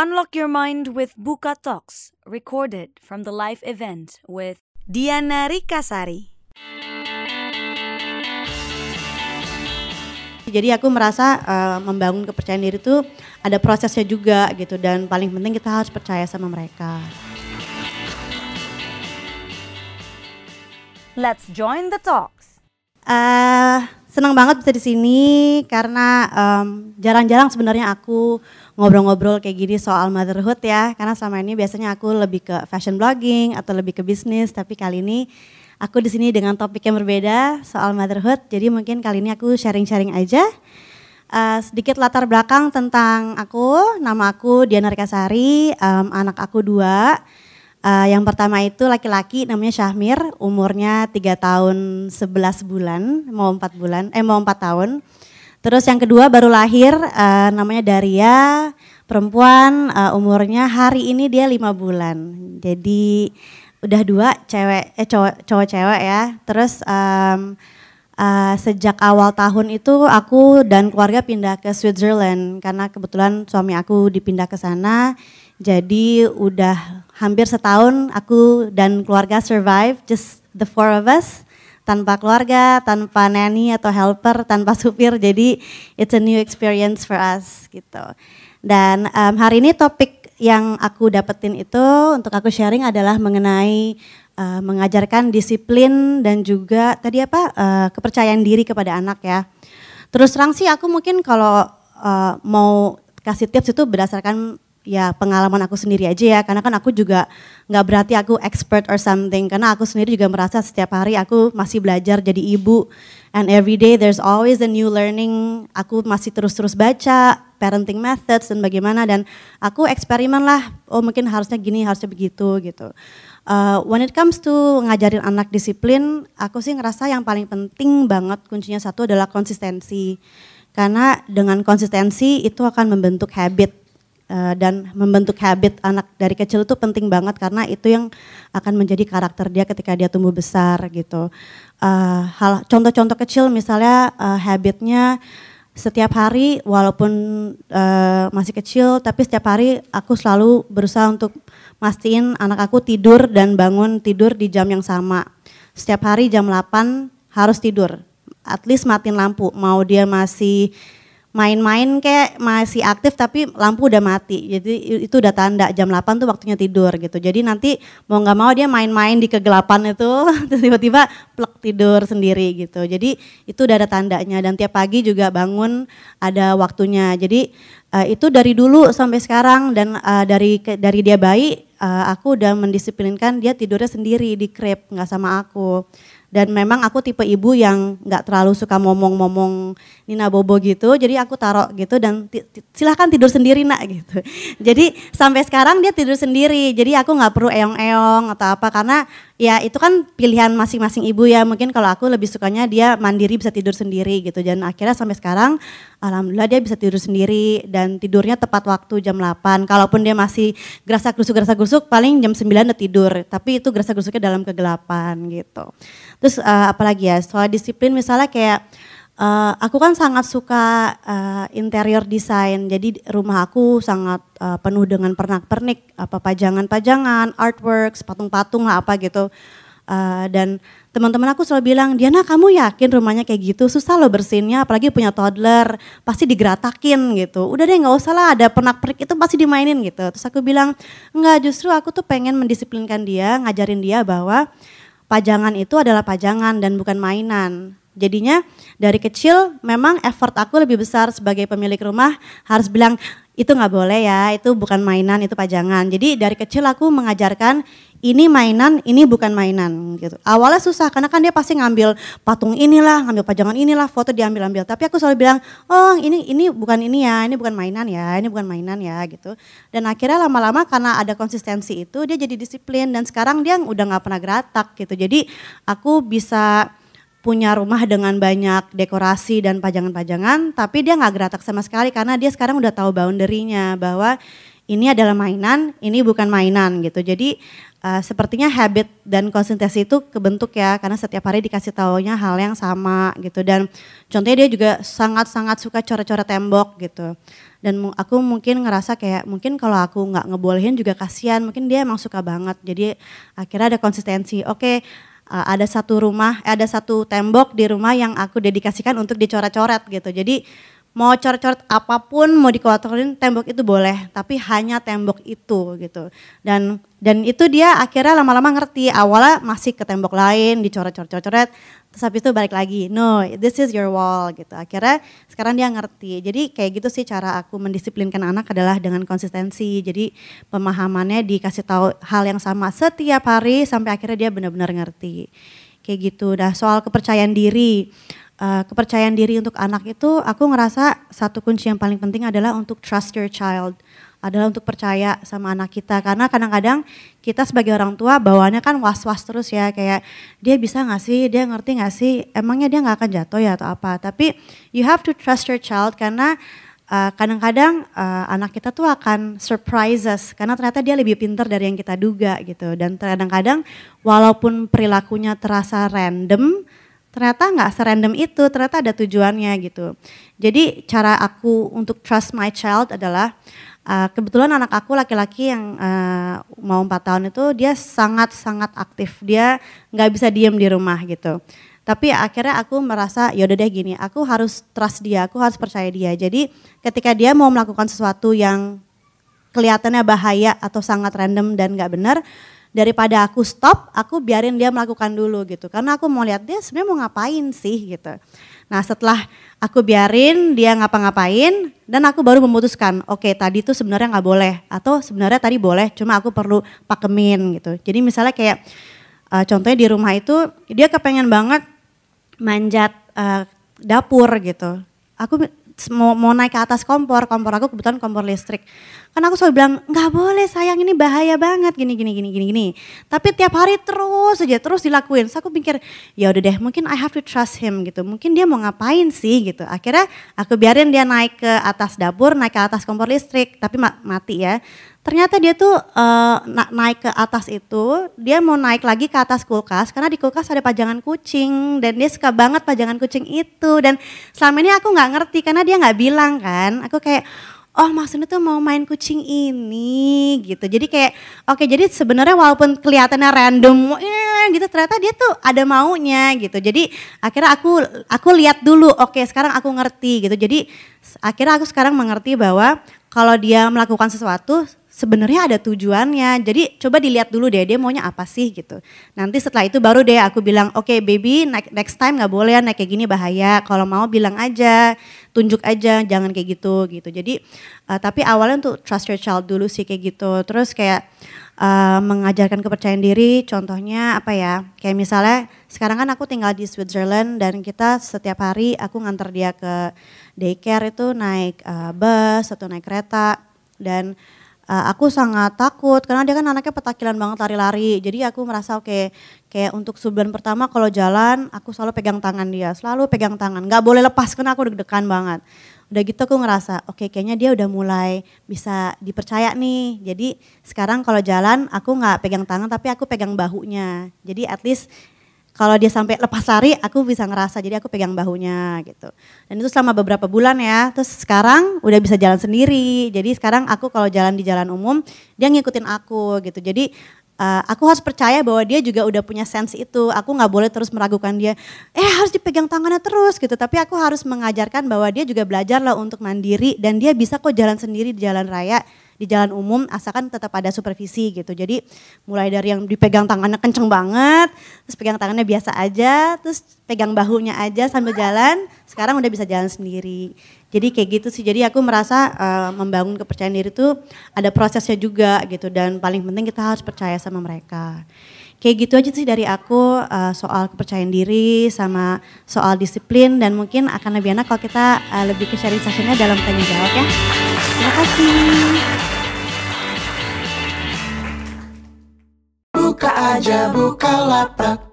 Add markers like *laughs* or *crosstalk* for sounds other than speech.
Unlock your mind with Buka Talks, recorded from the live event with Diana Rikasari. Jadi aku merasa uh, membangun kepercayaan diri itu ada prosesnya juga gitu dan paling penting kita harus percaya sama mereka. Let's join the talks. Uh, senang banget bisa di sini karena um, jarang-jarang sebenarnya aku ngobrol-ngobrol kayak gini soal motherhood ya. Karena selama ini biasanya aku lebih ke fashion blogging atau lebih ke bisnis, tapi kali ini aku di sini dengan topik yang berbeda soal motherhood. Jadi mungkin kali ini aku sharing-sharing aja. Uh, sedikit latar belakang tentang aku, nama aku Diana Rikasari, um, anak aku dua. Uh, yang pertama itu laki-laki namanya Syahmir, umurnya 3 tahun 11 bulan, mau 4 bulan, eh mau 4 tahun. Terus yang kedua baru lahir, uh, namanya Daria, perempuan, uh, umurnya hari ini dia 5 bulan. Jadi udah dua cewek, eh cowok, cowok cewek ya. Terus um, uh, sejak awal tahun itu aku dan keluarga pindah ke Switzerland karena kebetulan suami aku dipindah ke sana. Jadi udah hampir setahun aku dan keluarga survive, just the four of us, tanpa keluarga, tanpa nanny atau helper, tanpa supir. Jadi it's a new experience for us gitu. Dan um, hari ini topik yang aku dapetin itu untuk aku sharing adalah mengenai uh, mengajarkan disiplin dan juga tadi apa uh, kepercayaan diri kepada anak ya. Terus terang sih aku mungkin kalau uh, mau kasih tips itu berdasarkan ya pengalaman aku sendiri aja ya. Karena kan aku juga nggak berarti aku expert or something. Karena aku sendiri juga merasa setiap hari aku masih belajar jadi ibu. And every day there's always a new learning. Aku masih terus-terus baca parenting methods dan bagaimana. Dan aku eksperimen lah. Oh mungkin harusnya gini harusnya begitu gitu. Uh, when it comes to ngajarin anak disiplin aku sih ngerasa yang paling penting banget kuncinya satu adalah konsistensi. Karena dengan konsistensi itu akan membentuk habit Eh, dan membentuk habit anak dari kecil itu penting banget karena itu yang akan menjadi karakter dia ketika dia tumbuh besar gitu. Uh, hal contoh-contoh kecil misalnya uh, habitnya setiap hari walaupun masih kecil tapi setiap hari aku selalu berusaha untuk mastiin anak aku tidur dan bangun tidur di jam yang sama. Setiap hari jam 8 harus tidur. At least matiin lampu. Mau dia masih main-main kayak masih aktif tapi lampu udah mati. Jadi itu udah tanda jam 8 tuh waktunya tidur gitu. Jadi nanti mau nggak mau dia main-main di kegelapan itu *laughs* tiba-tiba plek tidur sendiri gitu. Jadi itu udah ada tandanya dan tiap pagi juga bangun ada waktunya. Jadi uh, itu dari dulu sampai sekarang dan uh, dari dari dia bayi uh, aku udah mendisiplinkan dia tidurnya sendiri di crib nggak sama aku dan memang aku tipe ibu yang nggak terlalu suka ngomong-ngomong Nina Bobo gitu jadi aku taruh gitu dan silahkan tidur sendiri nak gitu. *laughs* Jadi sampai sekarang dia tidur sendiri jadi aku nggak perlu eong-eong atau apa karena ya itu kan pilihan masing-masing ibu ya. Mungkin kalau aku lebih sukanya dia mandiri bisa tidur sendiri gitu. Dan akhirnya sampai sekarang alhamdulillah dia bisa tidur sendiri dan tidurnya tepat waktu jam 8 kalaupun dia masih gerasa gerusuk gerasa gerusuk paling jam 9 udah tidur. Tapi itu gerasa gerusuknya dalam kegelapan gitu. Terus uh, apalagi ya? Soal disiplin misalnya kayak uh, aku kan sangat suka uh, interior design. Jadi rumah aku sangat uh, penuh dengan pernak-pernik, apa pajangan-pajangan, artworks, patung-patung lah apa gitu. Uh, dan teman-teman aku selalu bilang, Diana kamu yakin rumahnya kayak gitu? Susah loh bersinnya, apalagi punya toddler, pasti digeratakin gitu. Udah deh nggak usah lah, ada pernak-pernik itu pasti dimainin gitu. Terus aku bilang, enggak justru aku tuh pengen mendisiplinkan dia, ngajarin dia bahwa pajangan itu adalah pajangan dan bukan mainan. Jadinya dari kecil memang effort aku lebih besar sebagai pemilik rumah harus bilang itu nggak boleh ya, itu bukan mainan, itu pajangan. Jadi dari kecil aku mengajarkan ini mainan, ini bukan mainan gitu. Awalnya susah karena kan dia pasti ngambil patung inilah, ngambil pajangan inilah, foto diambil-ambil. Tapi aku selalu bilang, "Oh, ini ini bukan ini ya, ini bukan mainan ya, ini bukan mainan ya." gitu. Dan akhirnya lama-lama karena ada konsistensi itu dia jadi disiplin dan sekarang dia udah nggak pernah geratak gitu. Jadi aku bisa punya rumah dengan banyak dekorasi dan pajangan-pajangan, tapi dia nggak geratak sama sekali karena dia sekarang udah tahu boundary-nya bahwa ini adalah mainan, ini bukan mainan gitu. Jadi uh, sepertinya habit dan konsentrasi itu kebentuk ya karena setiap hari dikasih taunya hal yang sama gitu. Dan contohnya dia juga sangat-sangat suka coret-coret tembok gitu. Dan aku mungkin ngerasa kayak mungkin kalau aku nggak ngebolehin juga kasihan mungkin dia emang suka banget. Jadi akhirnya ada konsistensi. Oke okay, uh, ada satu rumah eh, ada satu tembok di rumah yang aku dedikasikan untuk dicoret-coret gitu. Jadi mau coret-coret apa pun mau dikotorin tembok itu boleh tapi hanya tembok itu gitu. Dan dan itu dia akhirnya lama-lama ngerti awalnya masih ke tembok lain dicoret-coret-coret terus habis itu balik lagi no this is your wall gitu. Akhirnya sekarang dia ngerti. Jadi kayak gitu sih cara aku mendisiplinkan anak adalah dengan konsistensi. Jadi pemahamannya dikasih tahu hal yang sama setiap hari sampai akhirnya dia benar-benar ngerti. Kayak gitu. Dah soal kepercayaan diri uh, kepercayaan diri untuk anak itu aku ngerasa satu kunci yang paling penting adalah untuk trust your child. Adalah untuk percaya sama anak kita. Karena kadang-kadang kita sebagai orang tua bawaannya kan was-was terus ya. Kayak dia bisa nggak sih? Dia ngerti nggak sih? Emangnya dia nggak akan jatuh ya atau apa? Tapi you have to trust your child karena uh, kadang-kadang uh, anak kita tuh akan surprises karena ternyata dia lebih pintar dari yang kita duga gitu. Dan kadang-kadang walaupun perilakunya terasa random ternyata nggak serandom itu, ternyata ada tujuannya gitu. Jadi cara aku untuk trust my child adalah uh, kebetulan anak aku laki-laki yang uh, mau empat tahun itu dia sangat-sangat aktif, dia nggak bisa diem di rumah gitu. Tapi akhirnya aku merasa ya udah deh gini, aku harus trust dia, aku harus percaya dia. Jadi ketika dia mau melakukan sesuatu yang kelihatannya bahaya atau sangat random dan nggak benar, daripada aku stop, aku biarin dia melakukan dulu gitu. Karena aku mau lihat dia sebenarnya mau ngapain sih gitu. Nah setelah aku biarin dia ngapa-ngapain dan aku baru memutuskan, oke okay, tadi tuh sebenarnya nggak boleh atau sebenarnya tadi boleh, cuma aku perlu pakemin gitu. Jadi misalnya kayak uh, contohnya di rumah itu dia kepengen banget manjat uh, dapur gitu. Aku mau, mau naik ke atas kompor, kompor aku kebetulan kompor listrik. Kan aku selalu bilang, nggak boleh sayang ini bahaya banget gini gini gini gini gini. Tapi tiap hari terus aja terus dilakuin. So aku pikir ya udah deh mungkin I have to trust him gitu. Mungkin dia mau ngapain sih gitu. Akhirnya aku biarin dia naik ke atas dapur, naik ke atas kompor listrik, tapi mati ya ternyata dia tuh uh, naik ke atas itu dia mau naik lagi ke atas kulkas karena di kulkas ada pajangan kucing dan dia suka banget pajangan kucing itu. Dan selama ini aku nggak ngerti karena dia nggak bilang kan. Aku kayak oh maksudnya tuh mau main kucing ini gitu. Jadi kayak oke okay, jadi sebenarnya walaupun kelihatannya random eh, gitu ternyata dia tuh ada maunya gitu. Jadi akhirnya aku aku lihat dulu oke okay, sekarang aku ngerti gitu. Jadi akhirnya aku sekarang mengerti bahwa kalau dia melakukan sesuatu sebenarnya ada tujuannya. Jadi coba dilihat dulu deh dia maunya apa sih gitu. Nanti setelah itu baru deh aku bilang, oke okay, baby next time nggak boleh naik kayak gini bahaya. Kalau mau bilang aja, tunjuk aja, jangan kayak gitu gitu. Jadi uh, tapi awalnya untuk trust your child dulu sih kayak gitu. Terus kayak uh, mengajarkan kepercayaan diri, contohnya apa ya? Kayak misalnya sekarang kan aku tinggal di Switzerland dan kita setiap hari aku nganter dia ke daycare itu naik uh, bus atau naik kereta dan uh, aku sangat takut karena dia kan anaknya petakilan banget lari-lari. Jadi aku merasa oke okay, kayak untuk sebulan pertama kalau jalan aku selalu pegang tangan dia, selalu pegang tangan. Nggak boleh lepas karena aku deg-degan banget. Udah gitu aku ngerasa oke okay, kayaknya dia udah mulai bisa dipercaya nih. Jadi sekarang kalau jalan aku nggak pegang tangan tapi aku pegang bahunya. Jadi at least kalau dia sampai lepas lari aku bisa ngerasa jadi aku pegang bahunya gitu. Dan itu selama beberapa bulan ya. Terus sekarang udah bisa jalan sendiri. Jadi sekarang aku kalau jalan di jalan umum dia ngikutin aku gitu. Jadi uh, aku harus percaya bahwa dia juga udah punya sense itu. Aku nggak boleh terus meragukan dia. Eh harus dipegang tangannya terus gitu. Tapi aku harus mengajarkan bahwa dia juga belajar lah untuk mandiri dan dia bisa kok jalan sendiri di jalan raya di jalan umum asalkan tetap ada supervisi gitu. Jadi mulai dari yang dipegang tangannya kenceng banget, terus pegang tangannya biasa aja, terus pegang bahunya aja sambil jalan, sekarang udah bisa jalan sendiri. Jadi kayak gitu sih. Jadi aku merasa uh, membangun kepercayaan diri itu ada prosesnya juga gitu dan paling penting kita harus percaya sama mereka. Kayak gitu aja sih dari aku uh, soal kepercayaan diri sama soal disiplin dan mungkin akan lebih enak kalau kita uh, lebih ke sharing sessionnya dalam tanya jawab ya. Terima kasih. Aja buka lapak